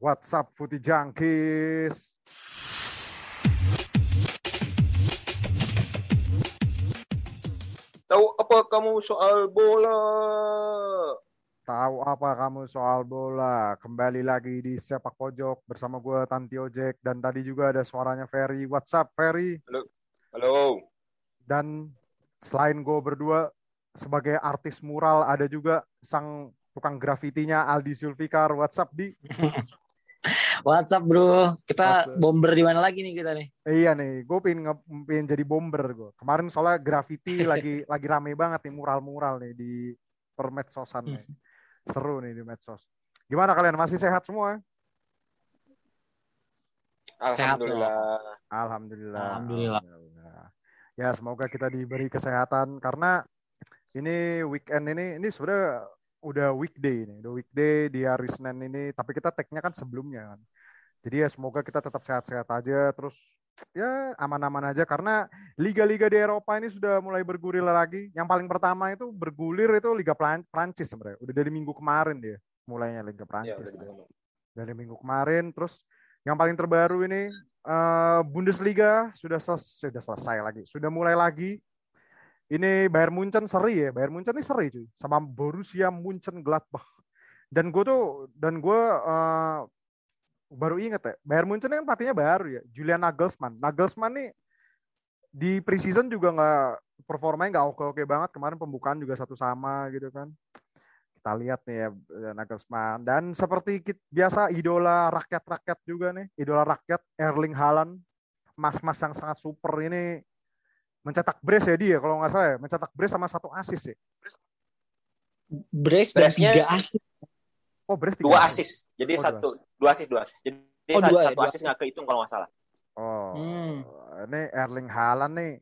What's up, Footy Junkies? Tahu apa kamu soal bola? Tahu apa kamu soal bola? Kembali lagi di Sepak Pojok bersama gue Tanti Ojek dan tadi juga ada suaranya Ferry. What's up, Ferry? Halo. Halo. Dan selain gue berdua sebagai artis mural ada juga sang tukang grafitinya Aldi Sulfikar. What's up, Di? WhatsApp bro, kita WhatsApp. bomber di mana lagi nih kita nih? Eh, iya nih, gue pengen, nge- pengen jadi bomber gue. Kemarin soalnya graffiti lagi lagi rame banget nih mural-mural nih di permedsosan nih. Seru nih di medsos. Gimana kalian? Masih sehat semua? Sehat Alhamdulillah. Alhamdulillah. Alhamdulillah. Alhamdulillah. Ya semoga kita diberi kesehatan karena ini weekend ini ini sebenarnya udah weekday ini, udah weekday di hari Senin ini. Tapi kita tag-nya kan sebelumnya kan. Jadi ya semoga kita tetap sehat-sehat aja. Terus ya aman-aman aja karena liga-liga di Eropa ini sudah mulai bergulir lagi. Yang paling pertama itu bergulir itu Liga Prancis sebenarnya. Udah dari minggu kemarin dia mulainya Liga Ya, Prancis. Nah dibangun. dari minggu kemarin. Terus yang paling terbaru ini eh, Bundesliga sudah sudah selesai lagi, sudah mulai lagi. Ini Bayern Munchen seri ya, Bayern Munchen ini seri cuy, sama Borussia Mönchengladbach. Dan gue tuh dan gue eh, baru inget ya, Bayern Munchen kan pelatihnya baru ya, Julian Nagelsmann. Nagelsmann nih di preseason juga nggak performanya nggak oke-oke banget. Kemarin pembukaan juga satu sama gitu kan. Kita lihat nih ya eh, Nagelsmann. Dan seperti kit- biasa idola rakyat-rakyat juga nih. Idola rakyat Erling Haaland. Mas-mas yang sangat super. Ini mencetak brace ya dia kalau nggak salah ya mencetak brace sama satu assist ya Brace dan tiga asis. oh brace tiga Dua asis. Jadi Oh, satu, dua asis, dua asis. Jadi Oh, satu, dua ya, satu dua asis nggak kehitung kalau nggak salah. oh Hmm. ini Erling Haaland nih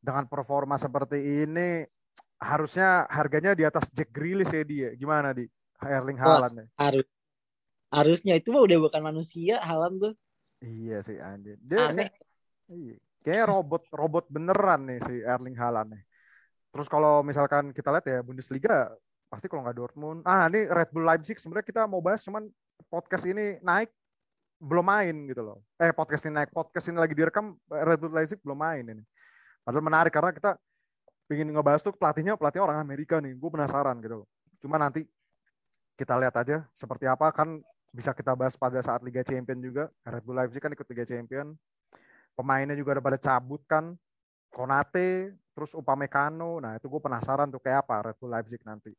dengan performa seperti ini harusnya harganya di atas Jack Grealish ya dia gimana di Erling. Haaland nih Harus harusnya itu mah udah bukan manusia Halan tuh. iya sih anjir dia Aneh. Iya. Kayaknya robot robot beneran nih si Erling Haaland nih. Terus kalau misalkan kita lihat ya Bundesliga pasti kalau nggak Dortmund. Ah ini Red Bull Leipzig sebenarnya kita mau bahas cuman podcast ini naik belum main gitu loh. Eh podcast ini naik podcast ini lagi direkam Red Bull Leipzig belum main ini. Padahal menarik karena kita ingin ngebahas tuh pelatihnya pelatih orang Amerika nih. Gue penasaran gitu loh. Cuma nanti kita lihat aja seperti apa kan bisa kita bahas pada saat Liga Champion juga. Red Bull Leipzig kan ikut Liga Champion pemainnya juga ada pada cabut kan. Konate terus Upamecano. Nah itu gue penasaran tuh kayak apa Red Bull Leipzig nanti.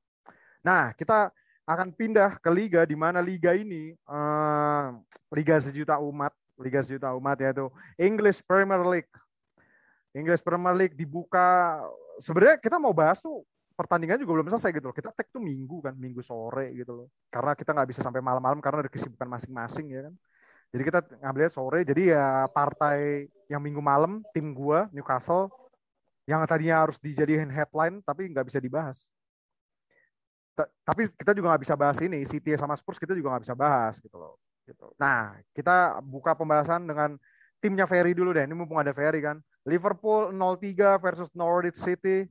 Nah kita akan pindah ke liga di mana liga ini eh, liga sejuta umat liga sejuta umat yaitu English Premier League. English Premier League dibuka sebenarnya kita mau bahas tuh pertandingan juga belum selesai gitu loh. Kita tag tuh minggu kan minggu sore gitu loh. Karena kita nggak bisa sampai malam-malam karena ada kesibukan masing-masing ya kan jadi kita ngambilnya sore. Jadi ya partai yang minggu malam tim gua Newcastle yang tadinya harus dijadiin headline tapi nggak bisa dibahas. Ta- Tapi kita juga nggak bisa bahas ini City sama Spurs kita juga nggak bisa bahas gitu loh. Gitu. Nah kita buka pembahasan dengan timnya Ferry dulu deh. Ini mumpung ada Ferry kan. Liverpool 0-3 versus Norwich City.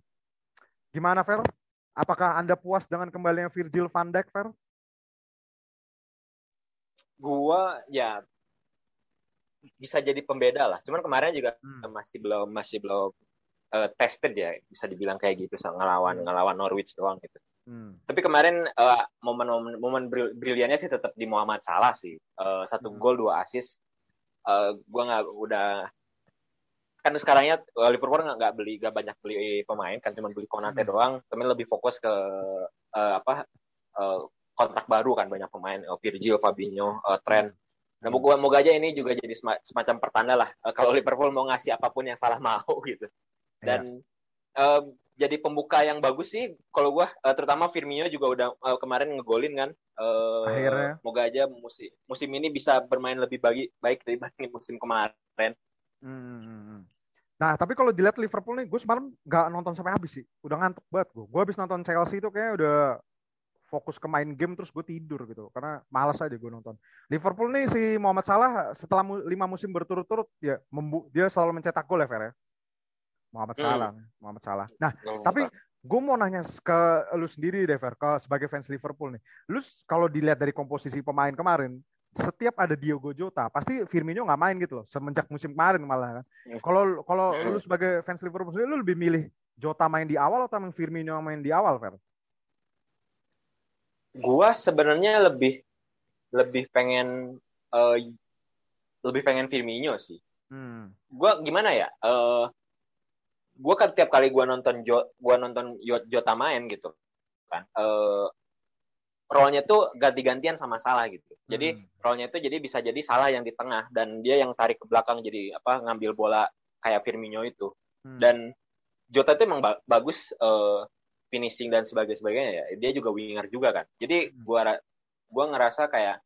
Gimana Fer? Apakah anda puas dengan kembalinya Virgil van Dijk Fer? Gua ya bisa jadi pembeda lah. Cuman kemarin juga Hmm. masih belum masih belum eh, tested ya, bisa dibilang kayak gitu, ngelawan ngelawan Norwich doang gitu. Hmm. Tapi kemarin eh, momen-momen momen bril- briliannya sih tetap di Muhammad Salah sih. Eh, satu Hmm. gol, dua assist. Eh, gua nggak udah kan sekarangnya eh, Liverpool nggak nggak beli nggak banyak beli pemain kan cuma beli Konate Hmm. doang. Temen lebih fokus ke eh, apa kontrak baru kan banyak pemain eh, Virgil, Fabinho, eh, Trent. Nah, moga, moga aja ini juga jadi sema- semacam pertanda lah eh, kalau Liverpool mau ngasih apa pun yang salah mau gitu. Dan eh, jadi pembuka yang bagus sih kalau gua eh, terutama Firmino juga udah eh, kemarin ngegolin kan. Eh, Akhirnya. Moga aja musim musim ini bisa bermain lebih bagi, baik dibanding musim kemarin. Hmm. Nah, tapi kalau dilihat Liverpool nih, gue semalam nggak nonton sampai habis sih. Udah ngantuk banget gue. Gue habis nonton Chelsea itu kayak udah fokus ke main game terus gue tidur gitu. Karena malas aja gue nonton. Liverpool nih si Muhammad Salah setelah mu- lima musim berturut-turut dia membu dia selalu mencetak gol ya Fer ya. Muhammad Hmm. Salah, Muhammad Salah. Nah, tapi gue mau nanya ke lu sendiri deh Fer, ke sebagai fans Liverpool nih. Lu kalau dilihat dari komposisi pemain kemarin, setiap ada Diogo Jota, pasti Firmino nggak main gitu loh. Semenjak musim kemarin malah kan. Hmm. Kalau kalau Hmm. lu sebagai fans Liverpool sendiri, lu lebih milih Jota main di awal atau Firmino yang main di awal, Fer? Gua sebenarnya lebih lebih pengen eh, lebih pengen Firmino sih. Hmm. Gua gimana ya? Eh gua kan tiap kali gua nonton Jo, gua nonton Jota main gitu kan. Eh role-nya tuh ganti-gantian sama Salah gitu. Jadi Hmm. role-nya itu jadi bisa jadi Salah yang di tengah dan dia yang tarik ke belakang jadi apa ngambil bola kayak Firmino itu. Hmm. Dan Jota itu emang ba- bagus eh, finishing dan sebagainya ya. Dia juga winger juga kan. Jadi Hmm. gua gua ngerasa kayak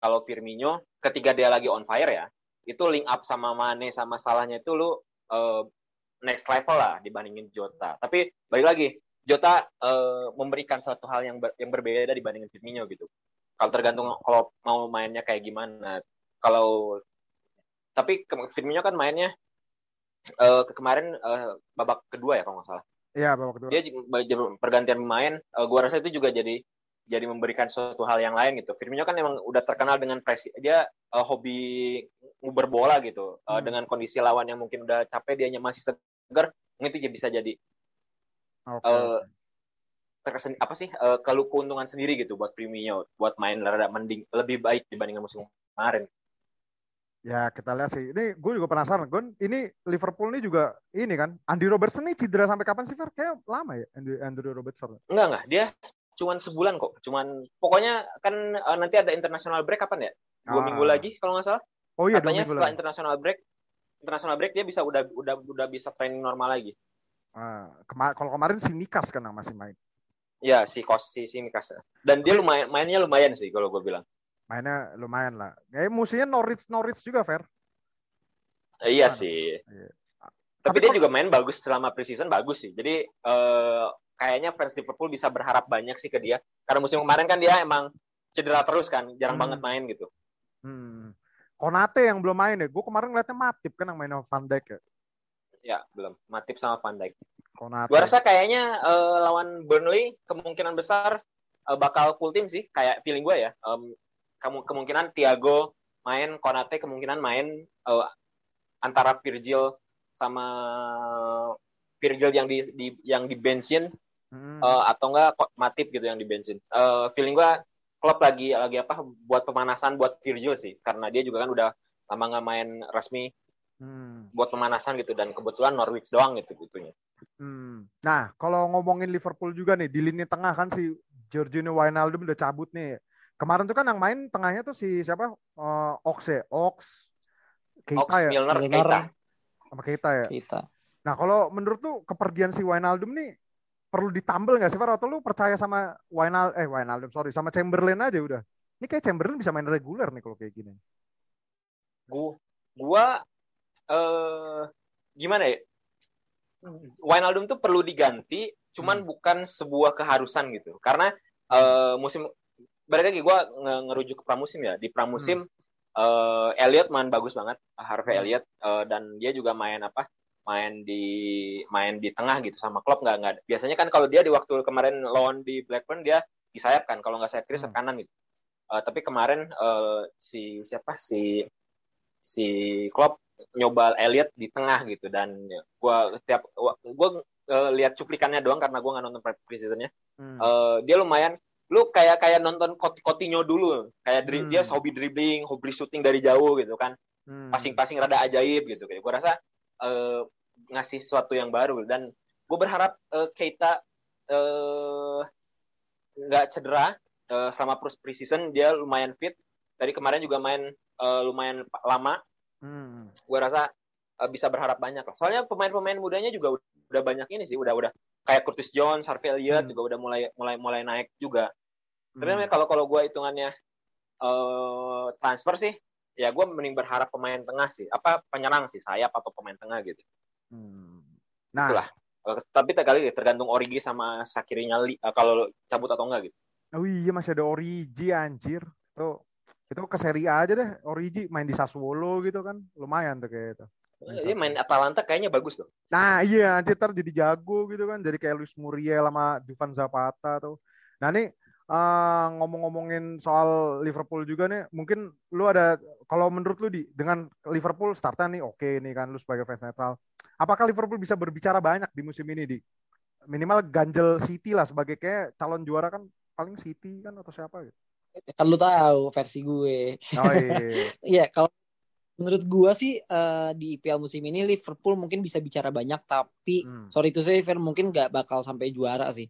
kalau Firmino ketika dia lagi on fire ya, itu link up sama Mane sama salahnya itu lu eh, next level lah dibandingin Jota. Tapi balik lagi, Jota eh, memberikan suatu hal yang ber- yang berbeda dibandingin Firmino gitu. Kalau tergantung kalau mau mainnya kayak gimana. Kalau tapi Firmino kan mainnya eh, kemarin eh, babak kedua ya kalau nggak salah. Iya, babak kedua. Dia pergantian pemain, eh, gua rasa itu juga jadi jadi memberikan suatu hal yang lain gitu. Firmino kan emang udah terkenal dengan presi, dia eh, hobi nguber bola gitu. Hmm. dengan kondisi lawan yang mungkin udah capek, dia masih segar, itu bisa jadi Oke. eh, terkesan apa sih eh, kalau keuntungan sendiri gitu buat Firmino buat main rada mending lebih baik dibandingkan musim kemarin. Ya kita lihat sih. Ini gue juga penasaran. Gon, ini Liverpool ini juga ini kan. Andy Robertson ini cedera sampai kapan sih, Fer? Kayak lama ya Andy, Andrew Robertson. Enggak enggak, dia cuman sebulan kok. Cuman pokoknya kan eh, nanti ada international break kapan ya? Dua Ah. minggu lagi kalau nggak salah. Oh iya, Katanya setelah lagi. international break, international break dia bisa udah udah udah bisa training normal lagi. Ah, kema- kalau kemarin si Mikas kan yang masih main. Ya si kos si si Mikas. Dan dia lumayan mainnya lumayan sih kalau gue bilang. Mainnya lumayan lah. Eh, musuhnya Norwich Norwich juga, Fer. Eh, iya Gimana? sih. Iya. Tapi, Tapi dia juga main bagus selama preseason bagus sih. Jadi eh, kayaknya fans Liverpool bisa berharap banyak sih ke dia. Karena musim kemarin kan dia emang cedera terus kan, jarang Hmm. banget main gitu. Hmm. Konate yang belum main ya. Gue kemarin ngeliatnya Matip kan yang main sama Van Dijk ya. Ya belum. Matip sama Van Dijk. Konate. Gua rasa kayaknya eh, lawan Burnley kemungkinan besar eh, bakal full tim sih, kayak feeling gue ya. Kamu kemungkinan Thiago main, Konate kemungkinan main eh, antara Virgil sama Virgil yang di, di yang di bensin Hmm. eh, atau enggak Matip gitu yang di bensin. Eh, feeling gue klub lagi lagi apa buat pemanasan buat Virgil sih, karena dia juga kan udah lama nggak main resmi Hmm. buat pemanasan gitu dan kebetulan Norwich doang gitu gitunya. Hmm. Nah, kalau ngomongin Liverpool juga nih di lini tengah kan si Jorginho Wijnaldum udah cabut nih. Kemarin tuh kan yang main tengahnya tuh si siapa? Eh, Ox ya, Ox, Keita Ox ya, Milner. Keita. sama Keita ya. kita. Nah, kalau menurut tuh kepergian si Wijnaldum nih perlu ditambal nggak sih, Far? Atau lu percaya sama Wijnaldum, eh Wijnaldum, sorry, sama Chamberlain aja udah. Ini kayak Chamberlain bisa main reguler nih kalau kayak gini. Gua, gua eh gimana ya? Wijnaldum tuh perlu diganti, cuman Hmm. bukan sebuah keharusan gitu. Karena eh musim balik lagi gua nge- ngerujuk ke pramusim ya. Di pramusim eh Elliot main bagus banget, Harvey Hmm. Elliot eh, dan dia juga main apa? main di main di tengah gitu sama klub nggak nggak biasanya kan kalau dia di waktu kemarin lawan di Blackburn dia di sayap kan kalau nggak sayap kiri sayap Hmm. kanan gitu Eh, tapi kemarin eh, si siapa si si Klopp nyoba Elliot di tengah gitu dan gua setiap gua, gua eh, lihat cuplikannya doang karena gua nggak nonton preseasonnya Hmm. Eh, dia lumayan lu kayak kayak nonton Coutinho dulu. Kayak dri- Hmm. dia hobi dribbling hobi shooting dari jauh gitu kan. Hmm. passing-passing rada ajaib gitu. Kayak gua rasa eh, ngasih sesuatu yang baru. Dan gue berharap eh, Keita eh, nggak cedera eh, selama pre- preseason. Dia lumayan fit. Dari kemarin juga main eh, lumayan lama. Hmm. gue rasa eh, bisa berharap banyak lah. Soalnya pemain-pemain mudanya juga udah, udah banyak ini sih. Udah udah. Kayak Curtis Jones, Harvey Elliott Hmm. juga udah mulai mulai mulai naik juga tapi Hmm. memang kalau kalau gue hitungannya eh, transfer sih ya gue mending berharap pemain tengah sih apa penyerang sih sayap atau pemain tengah gitu Hmm. Nah, Itulah. Tapi tak kali tergantung Origi sama Sakirinya eh, kalau cabut atau enggak gitu. oh iya masih ada Origi anjir. Tuh itu ke Serie A aja deh Origi main di Sassuolo gitu kan. Lumayan tuh kayak itu. Dia sih. main Atalanta kayaknya bagus loh. Nah iya anjir ntar jadi jago gitu kan. Jadi kayak Luis Muriel sama Dufan Zapata tuh. Nah ini uh, ngomong-ngomongin soal Liverpool juga nih, mungkin lu ada kalau menurut lu di dengan Liverpool startnya nih oke okay nih kan lu sebagai fans netral. Apakah Liverpool bisa berbicara banyak di musim ini di minimal ganjel City lah sebagai kayak calon juara kan paling City kan atau siapa gitu. Kan lu tahu versi gue. Oh iya. Iya, kalau menurut gua sih uh, di IPL musim ini Liverpool mungkin bisa bicara banyak tapi hmm. sorry itu saya mungkin nggak bakal sampai juara sih.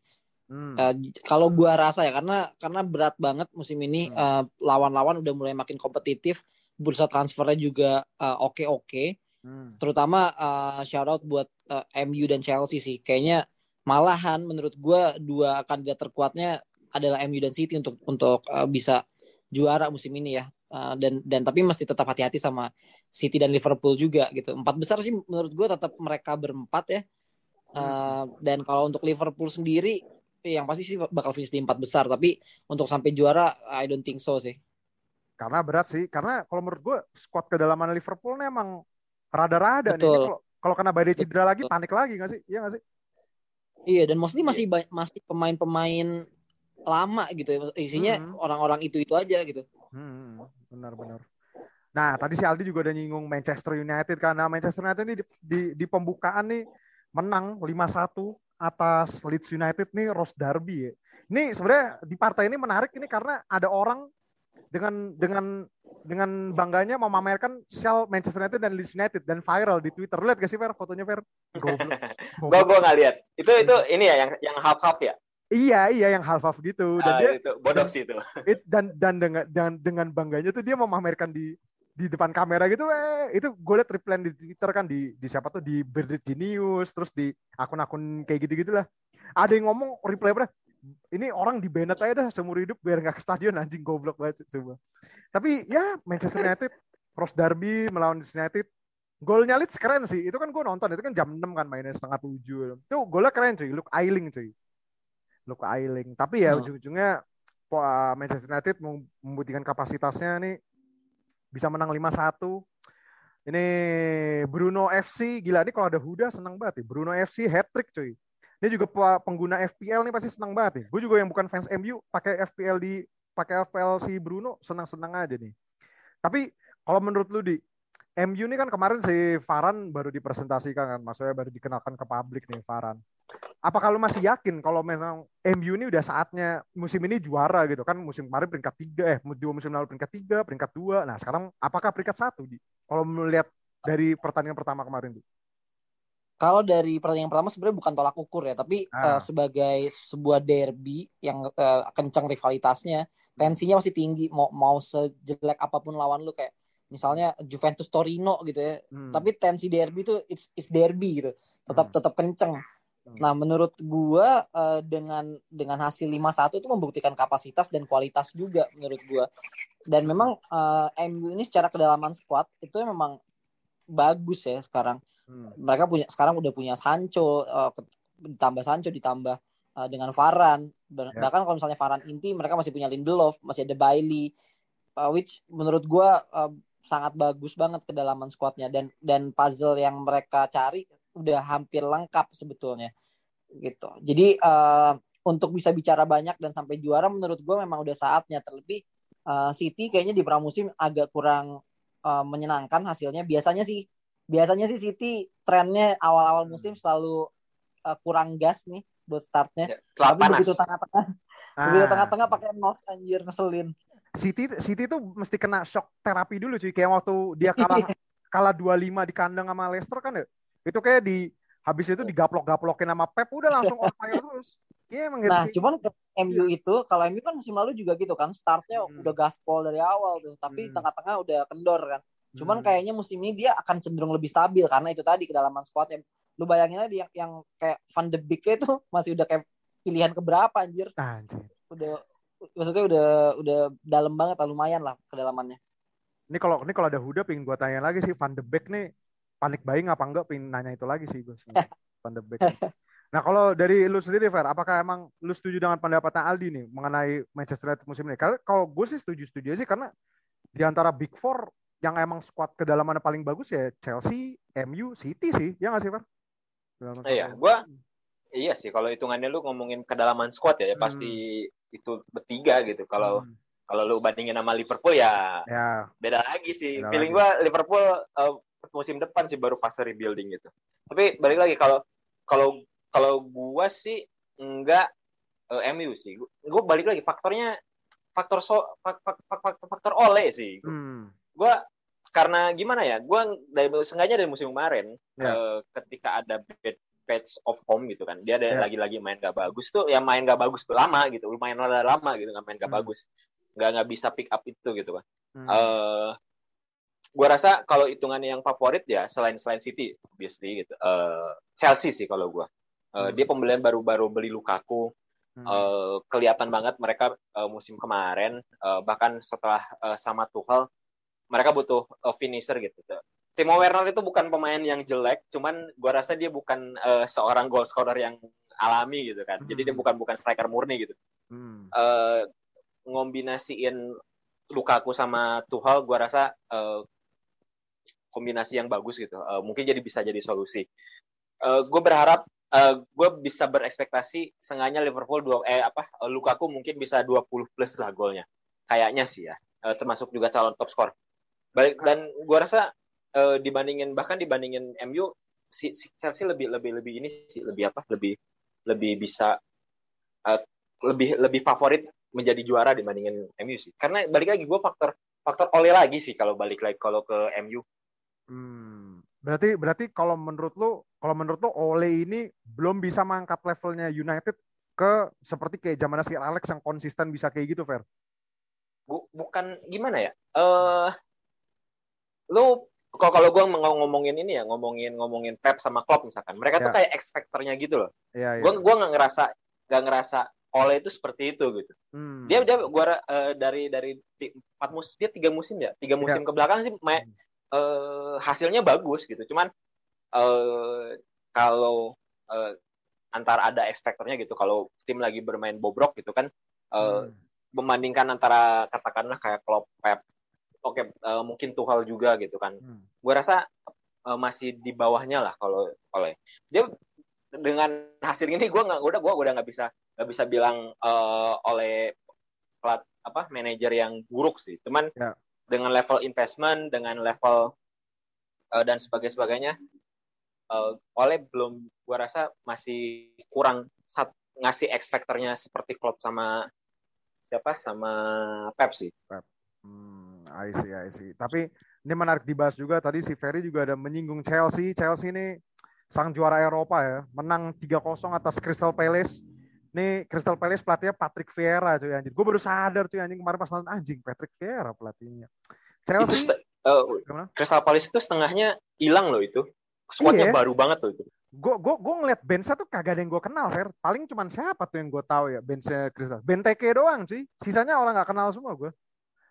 Hmm. Uh, kalau gua rasa ya karena karena berat banget musim ini hmm. uh, lawan-lawan udah mulai makin kompetitif, bursa transfernya juga oke-oke. Uh, okay hmm. Terutama uh, shout out buat uh, MU dan Chelsea sih. Kayaknya malahan menurut gua dua kandidat terkuatnya adalah MU dan City untuk untuk uh, bisa juara musim ini ya. Uh, dan dan tapi mesti tetap hati-hati sama City dan Liverpool juga gitu. Empat besar sih menurut gue tetap mereka berempat ya. Uh, dan kalau untuk Liverpool sendiri yang pasti sih bakal finish di empat besar. Tapi untuk sampai juara I don't think so sih. Karena berat sih. Karena kalau menurut gue squad kedalaman Liverpool nih emang rada-rada nih. Kalau kalau kena badai cedera lagi panik lagi nggak sih? Iya nggak sih? Iya dan mostly masih masih pemain-pemain lama gitu ya. Isinya hmm. orang-orang hmm. itu-itu aja gitu. Hmm, benar-benar. Nah, tadi si Aldi juga udah nyinggung Manchester United karena Manchester United ini di, di, di pembukaan nih menang 5-1 atas Leeds United nih Rose Derby ya. Ini sebenarnya di partai ini menarik ini karena ada orang dengan dengan dengan bangganya memamerkan shell Manchester United dan Leeds United dan viral di Twitter. Lihat gak sih Fer fotonya Fer? Gue gue nggak lihat. Itu itu ini ya yang yang half half ya. Iya, iya yang half half gitu. Dan uh, dia itu bodoh sih itu. It, dan dan dengan dan dengan bangganya tuh dia memamerkan di di depan kamera gitu eh itu gue liat reply di Twitter kan di di siapa tuh di Berdit Genius terus di akun-akun kayak gitu gitulah ada yang ngomong reply apa ini orang di banned aja dah seumur hidup biar nggak ke stadion anjing goblok banget semua tapi ya Manchester United Cross Derby melawan United golnya Leeds keren sih. Itu kan gue nonton itu kan jam 6 kan mainnya setengah tujuh. Itu golnya keren cuy. Look Ailing cuy. Luka Ailing. Tapi ya hmm. ujung-ujungnya Manchester United membuktikan kapasitasnya nih bisa menang 5-1. Ini Bruno FC gila nih kalau ada Huda senang banget nih. Bruno FC hat trick cuy. Ini juga pengguna FPL nih pasti senang banget nih. Gue juga yang bukan fans MU pakai FPL di pakai FPL si Bruno senang-senang aja nih. Tapi kalau menurut lu di MU ini kan kemarin si Varan baru dipresentasikan kan, maksudnya baru dikenalkan ke publik nih Varan. Apakah lu masih yakin kalau memang MU ini udah saatnya musim ini juara gitu kan? Musim kemarin peringkat tiga, eh dua musim lalu peringkat tiga, peringkat dua. Nah sekarang apakah peringkat satu? Di? Kalau melihat dari pertandingan pertama kemarin tuh. Kalau dari pertandingan pertama sebenarnya bukan tolak ukur ya, tapi ah. uh, sebagai sebuah derby yang uh, kencang rivalitasnya, tensinya masih tinggi. Mau mau sejelek apa pun lawan lu kayak misalnya Juventus Torino gitu ya. Hmm. Tapi tensi derby itu it's, it's derby gitu. Tetap hmm. tetap kenceng. Hmm. Nah, menurut gua uh, dengan dengan hasil 5-1 itu membuktikan kapasitas dan kualitas juga menurut gua. Dan memang uh, eh, MU ini secara kedalaman squad itu memang bagus ya sekarang. Hmm. Mereka punya sekarang udah punya Sancho uh, ditambah Sancho ditambah uh, dengan Varan. Ya. Bahkan kalau misalnya Varan inti mereka masih punya Lindelof, masih ada Bailey. Uh, which menurut gua uh, sangat bagus banget kedalaman squadnya. Dan dan puzzle yang mereka cari udah hampir lengkap sebetulnya gitu. Jadi uh, untuk bisa bicara banyak dan sampai juara menurut gue memang udah saatnya. Terlebih uh, City kayaknya di pramusim agak kurang uh, menyenangkan hasilnya. Biasanya sih biasanya sih City trennya awal-awal musim selalu uh, kurang gas nih buat startnya. Ya, tapi begitu tengah-tengah ah. begitu tengah-tengah pakai nos anjir ngeselin City City tuh mesti kena shock terapi dulu cuy kayak waktu dia kalah kalah 2-5 di kandang sama Leicester kan ya. Itu kayak di habis itu digaplok-gaplokin sama Pep udah langsung on fire terus. Iya emang Nah, gitu. cuman ke MU itu kalau MU kan musim lalu juga gitu kan startnya hmm. udah gaspol dari awal tuh, tapi hmm. tengah-tengah udah kendor kan. Cuman hmm. kayaknya musim ini dia akan cenderung lebih stabil karena itu tadi kedalaman squadnya. Lu bayangin aja yang yang kayak Van de Beek itu masih udah kayak pilihan keberapa anjir. Anjir. Udah maksudnya udah udah dalam banget lah lumayan lah kedalamannya. Ini kalau ini kalau ada Huda pengen gue tanya lagi sih Van de Beek nih panik buying apa enggak pengen nanya itu lagi sih gue Van de Beek. Nah kalau dari lu sendiri Fer, apakah emang lu setuju dengan pendapatnya Aldi nih mengenai Manchester United musim ini? Karena kalau gue sih setuju-setuju sih karena di antara Big Four yang emang squad kedalamannya paling bagus ya Chelsea, MU, City sih, ya nggak sih Fer? Iya, gue Iya sih, kalau hitungannya lu ngomongin kedalaman squad ya, ya pasti itu bertiga gitu. Kalau hmm. kalau lu bandingin sama Liverpool ya, ya. beda lagi sih. Beda Feeling lagi. gua Liverpool uh, musim depan sih baru fase rebuilding gitu. Tapi balik lagi kalau kalau kalau gua sih enggak uh, eh, MU sih. Gua balik lagi faktornya faktor so faktor faktor, faktor oleh sih. Hmm. Gua karena gimana ya? Gua dari sengaja dari musim kemarin yeah. uh, ketika ada bad patch of home gitu kan. Dia ada yeah. lagi-lagi main gak bagus tuh, ya main gak bagus lama gitu. Lumayan lama gitu nggak main gak hmm. bagus. Nggak nggak bisa pick up itu gitu kan. Hmm. Uh, gue rasa kalau hitungannya yang favorit ya selain selain City obviously gitu uh, Chelsea sih kalau gue uh, hmm. dia pembelian baru-baru beli Lukaku hmm. uh, kelihatan banget mereka uh, musim kemarin uh, bahkan setelah uh, sama Tuchel mereka butuh uh, finisher gitu Timo Werner itu bukan pemain yang jelek cuman gue rasa dia bukan uh, seorang goal scorer yang alami gitu kan hmm. jadi dia hmm. bukan bukan striker murni gitu hmm. uh, ngombinasiin Lukaku sama Tuchel gue rasa uh, kombinasi yang bagus gitu. Uh, mungkin jadi bisa jadi solusi. Uh, gue berharap uh, gue bisa berekspektasi sengaja Liverpool dua eh apa uh, Lukaku mungkin bisa 20 plus lah golnya. Kayaknya sih ya. Uh, termasuk juga calon top skor. Balik dan gue rasa uh, dibandingin bahkan dibandingin MU si, si Chelsea lebih lebih lebih ini sih lebih apa? Lebih lebih bisa uh, lebih lebih favorit menjadi juara dibandingin MU sih. Karena balik lagi gue faktor faktor oleh lagi sih kalau balik lagi kalau ke MU Hmm. Berarti berarti kalau menurut lu kalau menurut lu Ole ini belum bisa mengangkat levelnya United ke seperti kayak zaman si Alex yang konsisten bisa kayak gitu, Fer? Bukan gimana ya? Eh uh, lu kalau kalau gue ngomongin ini ya ngomongin ngomongin Pep sama Klopp misalkan mereka yeah. tuh ya. kayak X factornya gitu loh yeah, yeah. gue gue nggak ngerasa nggak ngerasa Ole itu seperti itu gitu hmm. dia dia gua uh, dari dari empat musim dia tiga musim ya tiga musim yeah. ke belakang sih main, hmm uh, hasilnya bagus gitu. Cuman uh, kalau uh, antar ada ekspektornya gitu, kalau tim lagi bermain bobrok gitu kan, uh, hmm. membandingkan antara katakanlah kayak Klopp, Pep, oke okay, uh, mungkin Tuchel juga gitu kan. Hmm. Gue rasa uh, masih di bawahnya lah kalau oleh dia dengan hasil ini gue nggak udah gue udah nggak bisa nggak bisa bilang uh, oleh plat apa manajer yang buruk sih cuman ya dengan level investment, dengan level uh, dan sebagainya sebagainya, uh, oleh belum, gua rasa masih kurang sat, ngasih X factornya seperti klub sama siapa sama Pepsi. Pep. Hmm, I see, I see. Tapi ini menarik dibahas juga. Tadi si Ferry juga ada menyinggung Chelsea. Chelsea ini sang juara Eropa ya, menang 3-0 atas Crystal Palace. Nih Crystal Palace pelatihnya Patrick Vieira cuy anjing. Gue baru sadar cuy anjing kemarin pas nonton anjing Patrick Vieira pelatihnya. Chelsea itu uh, Crystal Palace itu setengahnya hilang loh itu. Squadnya iya. baru banget loh itu. Gue gue gue ngeliat benchnya tuh kagak ada yang gue kenal, Fer. Paling cuman siapa tuh yang gue tahu ya benchnya Crystal. Benteke doang cuy. Sisanya orang nggak kenal semua gue.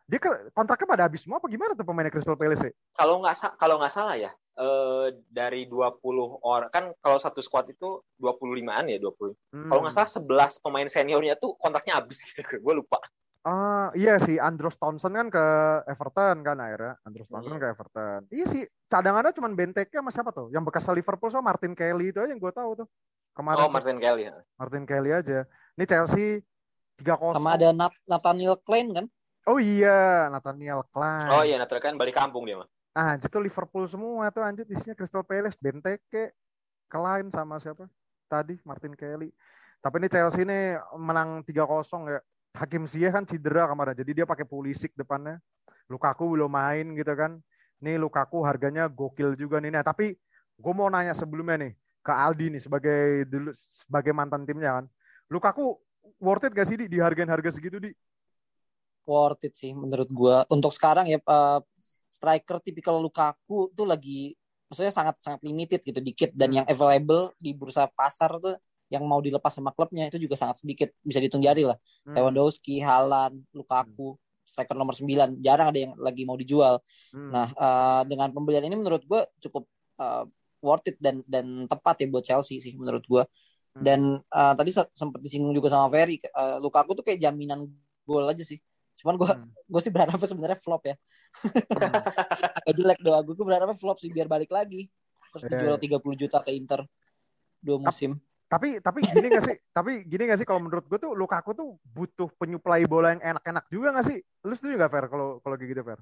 Dia ke, kontraknya pada habis semua apa gimana tuh pemainnya Crystal Palace? Kalau nggak kalau nggak salah ya, eh, dari 20 orang kan kalau satu squad itu 25-an ya 20. Hmm. Kalau nggak salah 11 pemain seniornya tuh kontraknya habis gitu. Gue lupa. Ah, iya sih Andros Townsend kan ke Everton kan akhirnya. Andros Townsend hmm. ke Everton. Iya sih, cadangannya cuma Benteke sama siapa tuh? Yang bekas Liverpool sama Martin Kelly itu aja yang gue tahu tuh. Kemarin. Oh, Martin Kelly. Ya. Martin Kelly aja. Ini Chelsea 3-0. Sama ada Nathaniel Klein kan? Oh iya, Nathaniel Klein. Oh iya, Nathaniel Klein balik kampung dia mah. Ah, itu Liverpool semua tuh anjir isinya Crystal Palace, Benteke, Klein sama siapa? Tadi Martin Kelly. Tapi ini Chelsea ini menang 3-0 ya. Hakim Ziyech kan cedera kemarin, jadi dia pakai Pulisic depannya. Lukaku belum main gitu kan. Nih Lukaku harganya gokil juga nih. Nah, tapi gue mau nanya sebelumnya nih ke Aldi nih sebagai dulu sebagai mantan timnya kan. Lukaku worth it gak sih di, di harga-harga segitu di? Worth it sih menurut gue. Untuk sekarang ya uh, striker tipikal Lukaku tuh lagi maksudnya sangat sangat limited gitu dikit dan hmm. yang available di bursa pasar tuh yang mau dilepas sama klubnya itu juga sangat sedikit bisa dihitung jari lah. Hmm. Lewandowski, Haaland, Lukaku, hmm. striker nomor 9 jarang ada yang lagi mau dijual. Hmm. Nah, uh, dengan pembelian ini menurut gue cukup uh, worth it dan dan tepat ya buat Chelsea sih menurut gue. Hmm. Dan uh, tadi sempat disinggung juga sama Ferry, uh, Lukaku tuh kayak jaminan gol aja sih. Cuman gue hmm. gue sih berharap sebenarnya flop ya. Hmm. Agak jelek doa gue, gue berharap flop sih biar balik lagi. Terus yeah. dijual 30 iya. juta ke Inter dua musim. tapi tapi gini gak sih? tapi gini gak sih kalau menurut gue tuh Lukaku tuh butuh penyuplai bola yang enak-enak juga gak sih? Lu setuju gak Fer kalau kalau gitu Fer?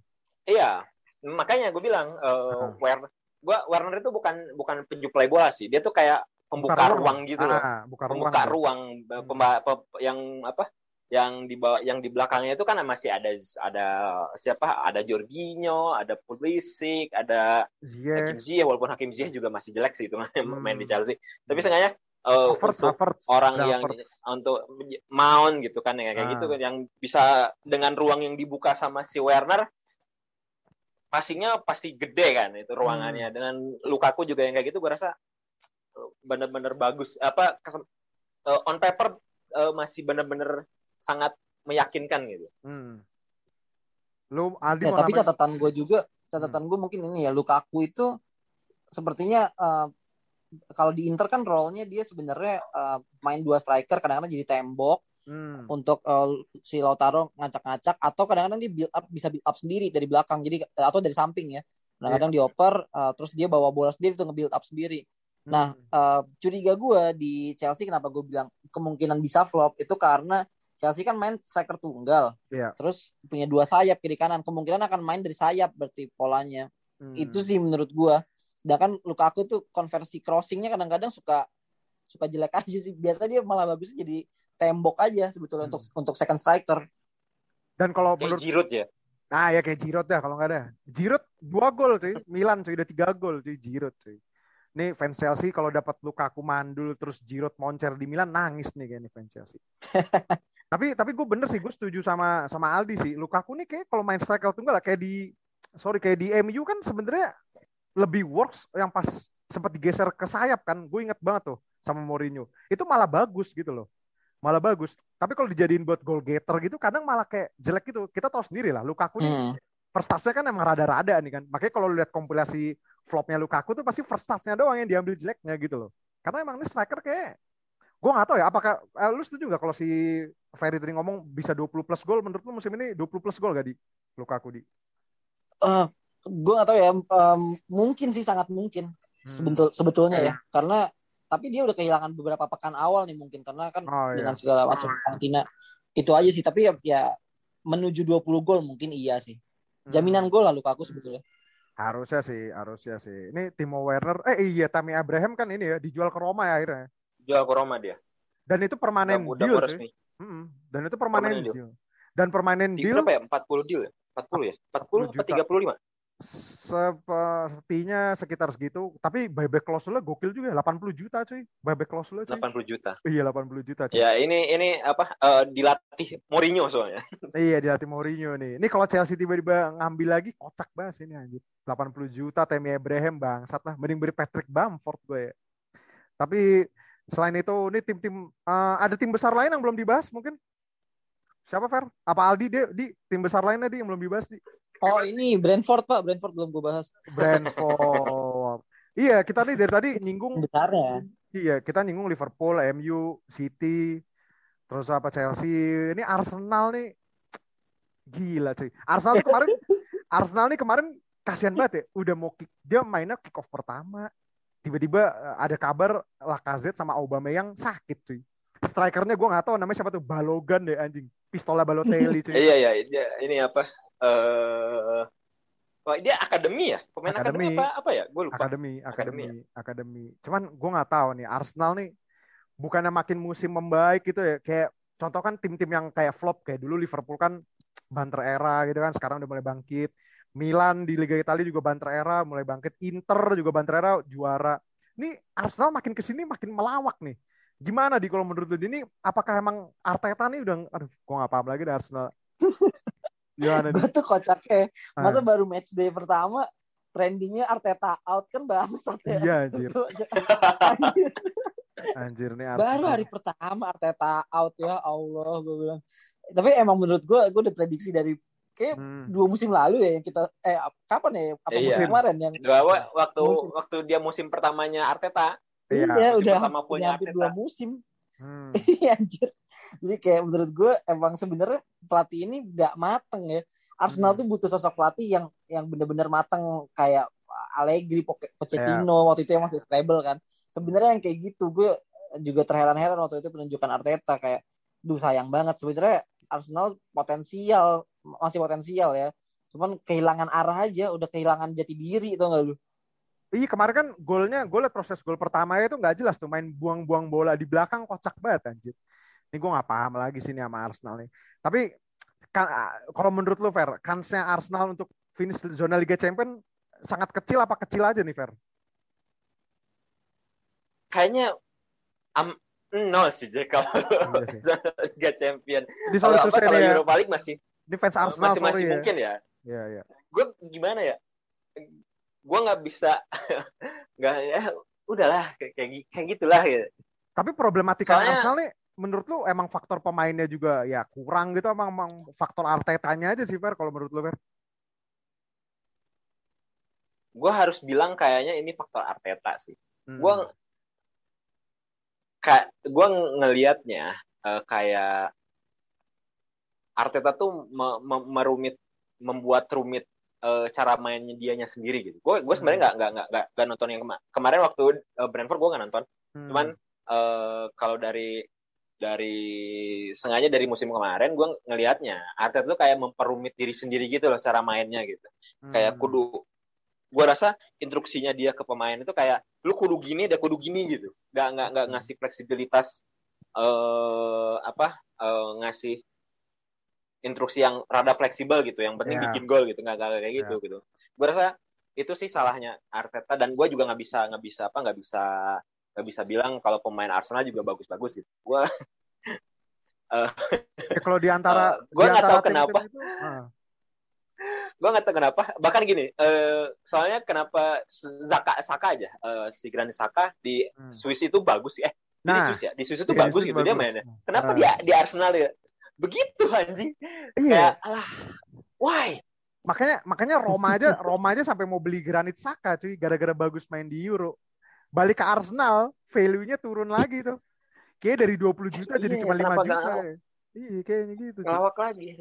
Iya, makanya gue bilang uh, Werner, gue Werner itu bukan bukan penyuplai bola sih, dia tuh kayak pembuka ruang. ruang gitu loh, ah, buka pembuka ruang, ruang pemba, yang apa? Yang di bawah yang di belakangnya itu kan masih ada ada siapa ada Jorginho ada Pulisic ada Ziyech. Hakim Ziyech walaupun Hakim Ziyech juga masih jelek sih itu hmm. main di Chelsea tapi sengaja uh, Havertz, untuk Havertz, orang yang Havertz. untuk Mount gitu kan ya kayak gitu ah. gitu yang bisa dengan ruang yang dibuka sama si Werner passingnya pasti gede kan itu ruangannya hmm. dengan Lukaku juga yang kayak gitu gue rasa eh, benar-benar bagus apa uh, on paper uh, masih benar-benar sangat meyakinkan gitu. Hmm. Lu Aldi ya, tapi catatan gue juga catatan hmm. gue mungkin ini ya Lukaku itu sepertinya uh, kalau di Inter kan role-nya dia sebenarnya uh, main dua striker kadang-kadang jadi tembok hmm. untuk uh, si Lautaro ngacak-ngacak atau kadang-kadang dia build up bisa build up sendiri dari belakang jadi atau dari samping ya kadang-kadang yeah. dioper uh, terus dia bawa bola sendiri tuh nge-build up sendiri nah uh, curiga gue di Chelsea kenapa gue bilang kemungkinan bisa flop itu karena Chelsea kan main striker tunggal. Yeah. terus punya dua sayap kiri kanan. Kemungkinan akan main dari sayap berarti polanya. Hmm. itu sih menurut gue sedangkan Lukaku tuh konversi crossingnya kadang-kadang suka suka jelek aja sih. Biasa dia malah bagusnya jadi tembok aja sebetulnya hmm. untuk untuk second striker. Dan kalau menurut Giroud ya? Nah ya kayak Giroud ya kalau nggak ada. Giroud dua gol cuy. Milan cuy. Udah tiga gol cuy. Giroud cuy. Nih fans Chelsea kalau dapat Lukaku mandul terus Giroud moncer di Milan nangis nih kayaknya fans Chelsea tapi tapi gue bener sih gue setuju sama sama Aldi sih. Lukaku nih kayak kalau main striker tunggal kayak di sorry kayak di MU kan sebenarnya lebih works yang pas sempat digeser ke sayap kan. Gue inget banget tuh sama Mourinho. Itu malah bagus gitu loh. Malah bagus. Tapi kalau dijadiin buat goal getter gitu kadang malah kayak jelek gitu. Kita tahu sendiri lah Lukaku nih hmm. first touch-nya kan emang rada-rada nih kan. Makanya kalau lihat kompilasi flopnya Lukaku tuh pasti first touch-nya doang yang diambil jeleknya gitu loh. Karena emang ini striker kayak gue gak tahu ya apakah eh, lu setuju gak kalau si Ferry tadi ngomong bisa 20 plus gol? Menurut lu musim ini 20 plus gol gak di? Lukaku di. Uh, gue gak tahu ya um, mungkin sih sangat mungkin hmm. sebetul sebetulnya ya. Karena tapi dia udah kehilangan beberapa pekan awal nih mungkin karena kan oh, dengan iya. segala macam karantina itu aja sih. Tapi ya, ya menuju 20 gol mungkin iya sih. Jaminan hmm. gol lalu aku sebetulnya. Harusnya sih harusnya sih. Ini Timo Werner eh iya Tammy Abraham kan ini ya dijual ke Roma ya akhirnya jual ke Roma dia dan itu permanen deal sih dan itu permanen, permanen deal. deal dan permanen deal berapa ya 40 deal ya 40 ya 40 40 atau 35 sepertinya sekitar segitu. Tapi buyback clause-nya gokil juga, 80 juta cuy. Buyback clause-nya cuy. 80 juta. Iya, 80 juta cuy. Ya, ini ini apa uh, dilatih Mourinho soalnya. iya, dilatih Mourinho nih. Ini kalau Chelsea tiba-tiba ngambil lagi kocak banget ini anjir. 80 juta Temi Abraham bangsat lah. Mending beri Patrick Bamford gue ya. Tapi selain itu ini tim-tim uh, ada tim besar lain yang belum dibahas mungkin. Siapa Fer? Apa Aldi dia di tim besar lainnya di yang belum dibahas di? Oh ini Brentford pak, Brentford belum gue bahas. Brentford. iya kita nih dari tadi nyinggung. Besarnya. Iya kita nyinggung Liverpool, MU, City, terus apa Chelsea. Ini Arsenal nih gila cuy. Arsenal kemarin, Arsenal nih kemarin kasihan banget ya. Udah mau kick, dia mainnya kick off pertama. Tiba-tiba eh, ada kabar Lacazette sama Aubameyang sakit cuy. Strikernya gue gak tahu namanya siapa tuh Balogan deh anjing. Pistola Balotelli cuy. iya iya ini apa eh uh, dia akademi ya? Pemain akademi, akademi apa apa ya? Gue lupa. Akademi, akademi, akademi. Ya? akademi. Cuman gue nggak tahu nih Arsenal nih bukannya makin musim membaik gitu ya. Kayak contoh kan tim-tim yang kayak flop kayak dulu Liverpool kan banter era gitu kan sekarang udah mulai bangkit. Milan di Liga Italia juga banter era mulai bangkit. Inter juga banter era juara. Ini Arsenal makin ke sini makin melawak nih. Gimana di kalau menurut lu ini apakah emang Arteta nih udah aduh gua nggak paham lagi dari Arsenal. gue tuh kocaknya masa ah. baru match day pertama trendingnya Arteta out kan bangsat ya iya anjir anjir nih Arsenal. baru hari pertama Arteta out ya Allah gue bilang tapi emang menurut gue gue udah prediksi dari kayak hmm. dua musim lalu ya yang kita eh kapan ya apa iya. musim kemarin yang dua waktu musim. waktu dia musim pertamanya Arteta iya, iya udah, udah hampir dua musim hmm. iya anjir jadi kayak menurut gue emang sebenarnya pelatih ini gak mateng ya Arsenal hmm. tuh butuh sosok pelatih yang yang benar-benar mateng kayak Allegri, Pochettino yeah. waktu itu yang masih stable kan sebenarnya yang kayak gitu gue juga terheran-heran waktu itu penunjukan Arteta kayak duh sayang banget sebenarnya Arsenal potensial masih potensial ya cuman kehilangan arah aja udah kehilangan jati diri itu enggak lu Iya kemarin kan golnya, gue liat proses gol pertama itu nggak jelas tuh main buang-buang bola di belakang kocak banget anjir. Ini gue nggak paham lagi sini sama Arsenal nih. Tapi kan kalau menurut lu Fer, kansnya Arsenal untuk finish zona Liga Champion sangat kecil apa kecil aja nih Fer? Kayaknya um, nol sih Jack kalau iya Liga Champion. Di kalau apa, kalau ya. Europa League masih di fans Arsenal masih, masih ya. mungkin ya. Iya, iya. Gue gimana ya? gue nggak bisa nggak ya udahlah kayak kayak gitulah ya. Tapi problematika Soalnya, Arsenal nih menurut lu emang faktor pemainnya juga ya kurang gitu emang, emang faktor Artetanya aja sih Fer kalau menurut lu Fer? Gue harus bilang kayaknya ini faktor Arteta sih. Hmm. Gue kayak gue ngelihatnya uh, kayak Arteta tuh me, me, merumit membuat rumit uh, cara mainnya dianya sendiri gitu. Gue gue sebenarnya nggak nggak nggak nggak nonton yang kema kemarin waktu uh, Brentford gue nggak nonton. Hmm. Cuman uh, kalau dari dari sengaja dari musim kemarin gue ngelihatnya Arteta tuh kayak memperumit diri sendiri gitu loh cara mainnya gitu. Hmm. Kayak kudu gue rasa instruksinya dia ke pemain itu kayak lu kudu gini dia kudu gini gitu. Gak nggak nggak hmm. ngasih fleksibilitas uh, apa uh, ngasih instruksi yang rada fleksibel gitu yang penting yeah. bikin gol gitu nggak kayak gitu yeah. gitu gue rasa itu sih salahnya Arteta dan gue juga nggak bisa nggak bisa apa nggak bisa nggak bisa bilang kalau pemain Arsenal juga bagus-bagus gitu gue uh, ya, kalau di antara uh, gue nggak tahu kenapa uh. Gue nggak tahu kenapa. Bahkan gini uh, soalnya kenapa Zaka Saka aja uh, si Granit Saka di hmm. Swiss itu bagus. Sih eh nah, di Swiss ya? Di Swiss itu iya, bagus gitu bagus. dia mainnya kenapa uh. dia di Arsenal ya? Begitu anjing. Iya. kayak alah why? Makanya makanya Roma aja Roma aja sampai mau beli Granit Saka cuy gara-gara bagus main di Euro. Balik ke Arsenal value-nya turun lagi tuh. Kayak dari 20 juta jadi iya, cuma 5 juta ya. iya kayaknya gitu ngelawak lagi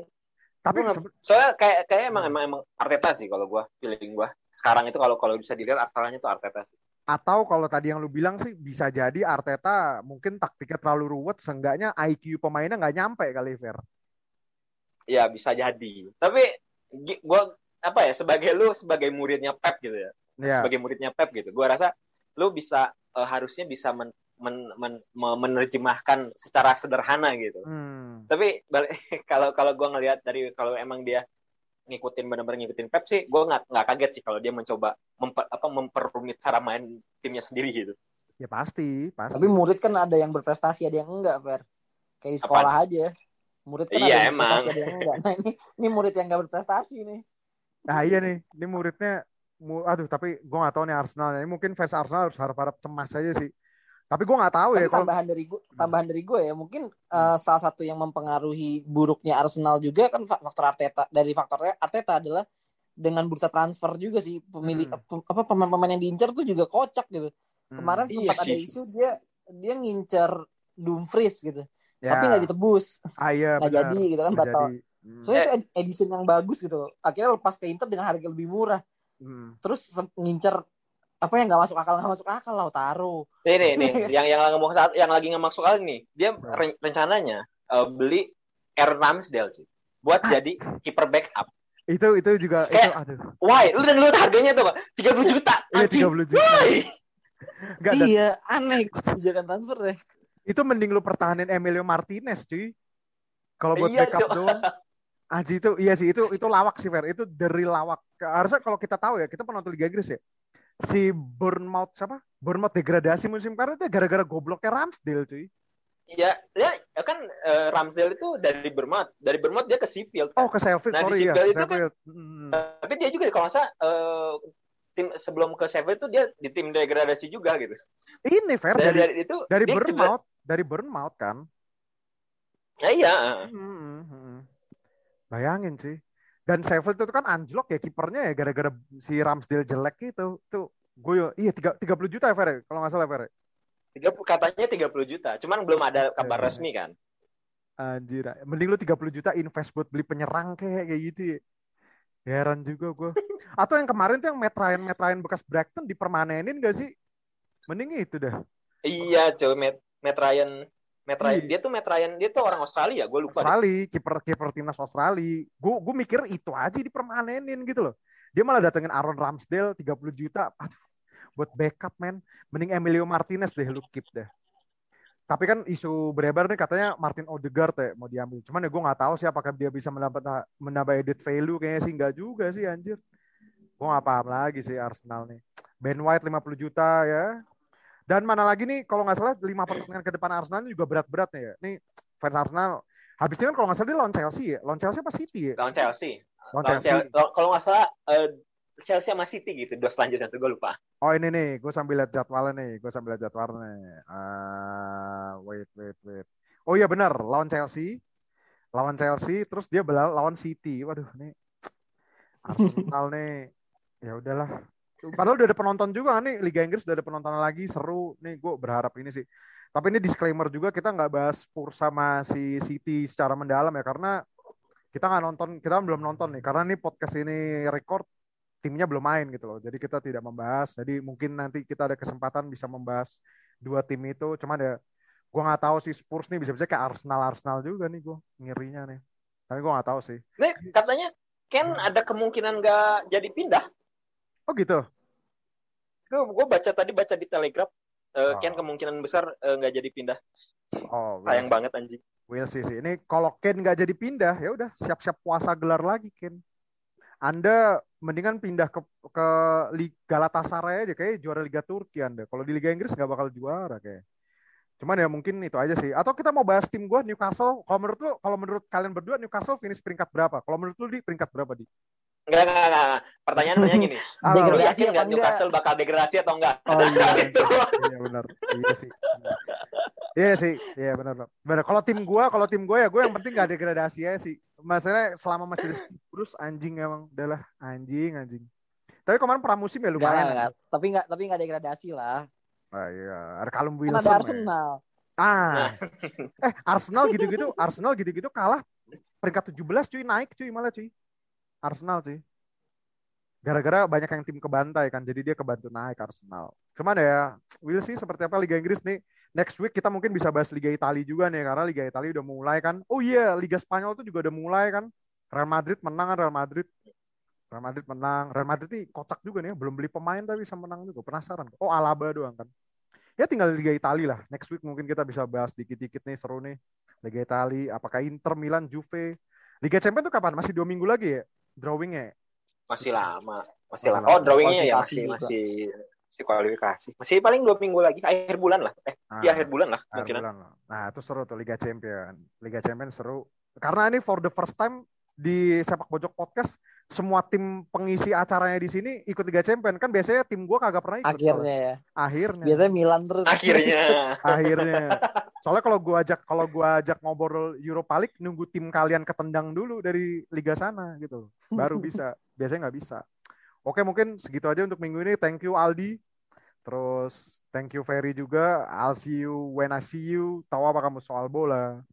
tapi soalnya kayak kayak emang emang emang Arteta sih kalau gua feeling gua sekarang itu kalau kalau bisa dilihat asalnya tuh Arteta sih atau kalau tadi yang lu bilang sih bisa jadi Arteta mungkin taktiknya terlalu ruwet, seenggaknya IQ pemainnya nggak nyampe kali Fer. Ya bisa jadi. Tapi gua apa ya sebagai lu sebagai muridnya Pep gitu ya, ya. sebagai muridnya Pep gitu, gua rasa lu bisa uh, harusnya bisa men, men, men, menerjemahkan secara sederhana gitu. Hmm. Tapi kalau kalau gua ngelihat dari kalau emang dia ngikutin benar-benar ngikutin Pep sih gue nggak nggak kaget sih kalau dia mencoba memper, apa memperumit cara main timnya sendiri gitu. Ya pasti pasti. Tapi murid kan ada yang berprestasi ada yang enggak Fer. Kayak di sekolah Apa? aja. Murid kan iya, ada yang emang. ada yang enggak. Nah ini ini murid yang nggak berprestasi nih. Nah iya nih. Ini muridnya aduh tapi gue nggak tahu nih Arsenal ini mungkin fans Arsenal harus harap-harap cemas aja sih tapi gue nggak tahu Tapi ya. Tambahan kalau... dari gue, tambahan dari gue ya mungkin uh, salah satu yang mempengaruhi buruknya Arsenal juga kan faktor Arteta dari faktor Arteta adalah dengan bursa transfer juga sih pemilih hmm. apa pemain-pemain yang diincar tuh juga kocak gitu. Hmm. Kemarin sempat iya ada isu dia dia ngincar Dumfries gitu. Ya. Tapi nggak ditebus. Ah, iya, nggak jadi gitu kan batal. Hmm. Soalnya itu edition yang bagus gitu. Akhirnya lepas ke Inter dengan harga lebih murah. Hmm. Terus ngincar apa yang nggak masuk akal nggak masuk akal lah taruh ini nih yang yang lagi ngomong saat yang lagi nggak masuk akal nih dia re rencananya uh, beli Air Ramsdale sih buat ah. jadi kiper backup. Itu itu juga Kayak, itu aduh. why? Lu dan lu harganya tuh tiga puluh juta iya tiga puluh juta. Why? Gak, iya aneh kebijakan transfer deh. Itu mending lu pertahanin Emilio Martinez cuy. Kalau buat iya, backup doang. Aji itu iya sih itu itu lawak sih Fer. Itu dari lawak. Harusnya kalau kita tahu ya kita penonton Liga Inggris ya si Bournemouth siapa? Bournemouth degradasi musim kemarin itu gara-gara gobloknya Ramsdale cuy. Ya, ya, ya kan uh, Ramsdale itu dari Bournemouth, dari Bournemouth dia ke Sheffield. Kan? Oh, ke Sheffield. Nah, sorry di ya, Sheffield ya, itu kan, hmm. tapi dia juga kalau masa uh, tim sebelum ke Sheffield itu dia di tim degradasi juga gitu. Ini fair dari, dari itu dari Bournemouth, dari Bournemouth kan. Ya iya. Hmm, hmm, hmm. Bayangin sih. Dan Sheffield itu kan anjlok ya kipernya ya gara-gara si Ramsdale jelek gitu. Tuh gue iya tiga tiga puluh juta ya ya? kalau nggak salah Fer. Ya? Tiga katanya tiga puluh juta, cuman belum ada kabar ya, resmi kan. Anjir, mending lu tiga puluh juta invest buat beli penyerang kayak kayak gitu ya. Heran juga gue. Atau yang kemarin tuh yang Matt Ryan, bekas Brighton dipermanenin gak sih? Mending itu dah. Iya, coba Matt Matt Ryan Matt Ryan, dia tuh Matt Ryan, dia tuh orang Australia, gue lupa. Australia, kiper kiper timnas Australia. Gue gue mikir itu aja dipermanenin gitu loh. Dia malah datengin Aaron Ramsdale 30 juta. Aduh, buat backup men. Mending Emilio Martinez deh lu keep deh. Tapi kan isu beredar nih katanya Martin Odegaard ya mau diambil. Cuman ya gue nggak tahu sih apakah dia bisa menambah menambah edit value kayaknya sih nggak juga sih anjir. Gue nggak paham lagi sih Arsenal nih. Ben White 50 juta ya. Dan mana lagi nih kalau nggak salah lima pertandingan ke depan Arsenal juga berat-berat nih ya. Nih fans Arsenal habis ini kan kalau nggak salah dia lawan Chelsea ya. Lawan Chelsea apa City ya? Lawan Chelsea. Lawan Chelsea. Kalau nggak salah uh, Chelsea sama City gitu dua selanjutnya tuh gue lupa. Oh ini nih, gue sambil lihat jadwalnya nih, gue sambil lihat jadwalnya. Uh, wait, wait, wait. Oh iya benar, lawan Chelsea, lawan Chelsea, terus dia lawan City. Waduh, nih Arsenal nih, ya udahlah. Padahal udah ada penonton juga nih, Liga Inggris udah ada penonton lagi, seru. Nih gue berharap ini sih. Tapi ini disclaimer juga kita nggak bahas Spurs sama si City secara mendalam ya, karena kita nggak nonton, kita belum nonton nih, karena nih podcast ini record timnya belum main gitu loh. Jadi kita tidak membahas. Jadi mungkin nanti kita ada kesempatan bisa membahas dua tim itu. Cuma ada gue nggak tahu sih Spurs nih bisa-bisa kayak Arsenal Arsenal juga nih gue ngirinya nih. Tapi gue nggak tahu sih. Nih katanya Ken hmm. ada kemungkinan nggak jadi pindah. Oh gitu. Gue baca tadi baca di Telegram. Uh, oh. Ken kemungkinan besar eh, nggak uh, jadi pindah. Oh, sayang banget anjing. Will sih sih. Ini kalau Ken nggak jadi pindah, ya udah siap-siap puasa gelar lagi Ken. Anda mendingan pindah ke ke Liga Galatasaray aja kayak juara Liga Turki Anda. Kalau di Liga Inggris nggak bakal juara kayak. Cuman ya mungkin itu aja sih. Atau kita mau bahas tim gue Newcastle. Kalau menurut lu, kalau menurut kalian berdua Newcastle finish peringkat berapa? Kalau menurut lu di peringkat berapa di? Enggak, enggak, enggak. Pertanyaannya gini. lu yakin nggak Newcastle bakal degradasi atau enggak? Oh, iya, gitu. iya benar. Iya sih. Iya sih, iya benar. Benar. Kalau tim gue, kalau tim gue ya gue yang penting gak degradasi ya sih masalahnya selama masih di terus anjing emang udahlah anjing anjing tapi kemarin pramusim ya lumayan gak, gak. tapi nggak tapi nggak degradasi lah ah, iya ada Callum Wilson kan ada Arsenal ya. ah eh Arsenal gitu-gitu Arsenal gitu-gitu kalah peringkat 17 cuy naik cuy malah cuy Arsenal cuy gara-gara banyak yang tim kebantai kan jadi dia kebantu naik Arsenal cuman ya will sih seperti apa Liga Inggris nih next week kita mungkin bisa bahas Liga Italia juga nih karena Liga Italia udah mulai kan. Oh iya, yeah, Liga Spanyol tuh juga udah mulai kan. Real Madrid menang kan Real Madrid. Real Madrid menang. Real Madrid nih kocak juga nih, belum beli pemain tapi bisa menang juga. Penasaran. Oh Alaba doang kan. Ya tinggal Liga Italia lah. Next week mungkin kita bisa bahas dikit-dikit nih seru nih. Liga Italia, apakah Inter, Milan, Juve. Liga Champions tuh kapan? Masih dua minggu lagi ya? Drawingnya? Masih lama. Masih, masih lama. Oh, drawingnya ya masih masih si kualifikasi. Masih paling dua minggu lagi, akhir bulan lah. Eh, nah, di akhir bulan lah. Akhir bulan lah. Nah, itu seru tuh Liga Champion. Liga Champion seru. Karena ini for the first time di sepak pojok podcast semua tim pengisi acaranya di sini ikut Liga Champion kan biasanya tim gue kagak pernah ikut akhirnya soalnya. ya akhirnya biasanya Milan terus akhirnya akhirnya soalnya kalau gue ajak kalau gue ajak ngobrol Europa League nunggu tim kalian ketendang dulu dari liga sana gitu baru bisa biasanya nggak bisa Oke, mungkin segitu aja untuk minggu ini. Thank you Aldi. Terus thank you Ferry juga. I'll see you when I see you. Tahu apa kamu soal bola.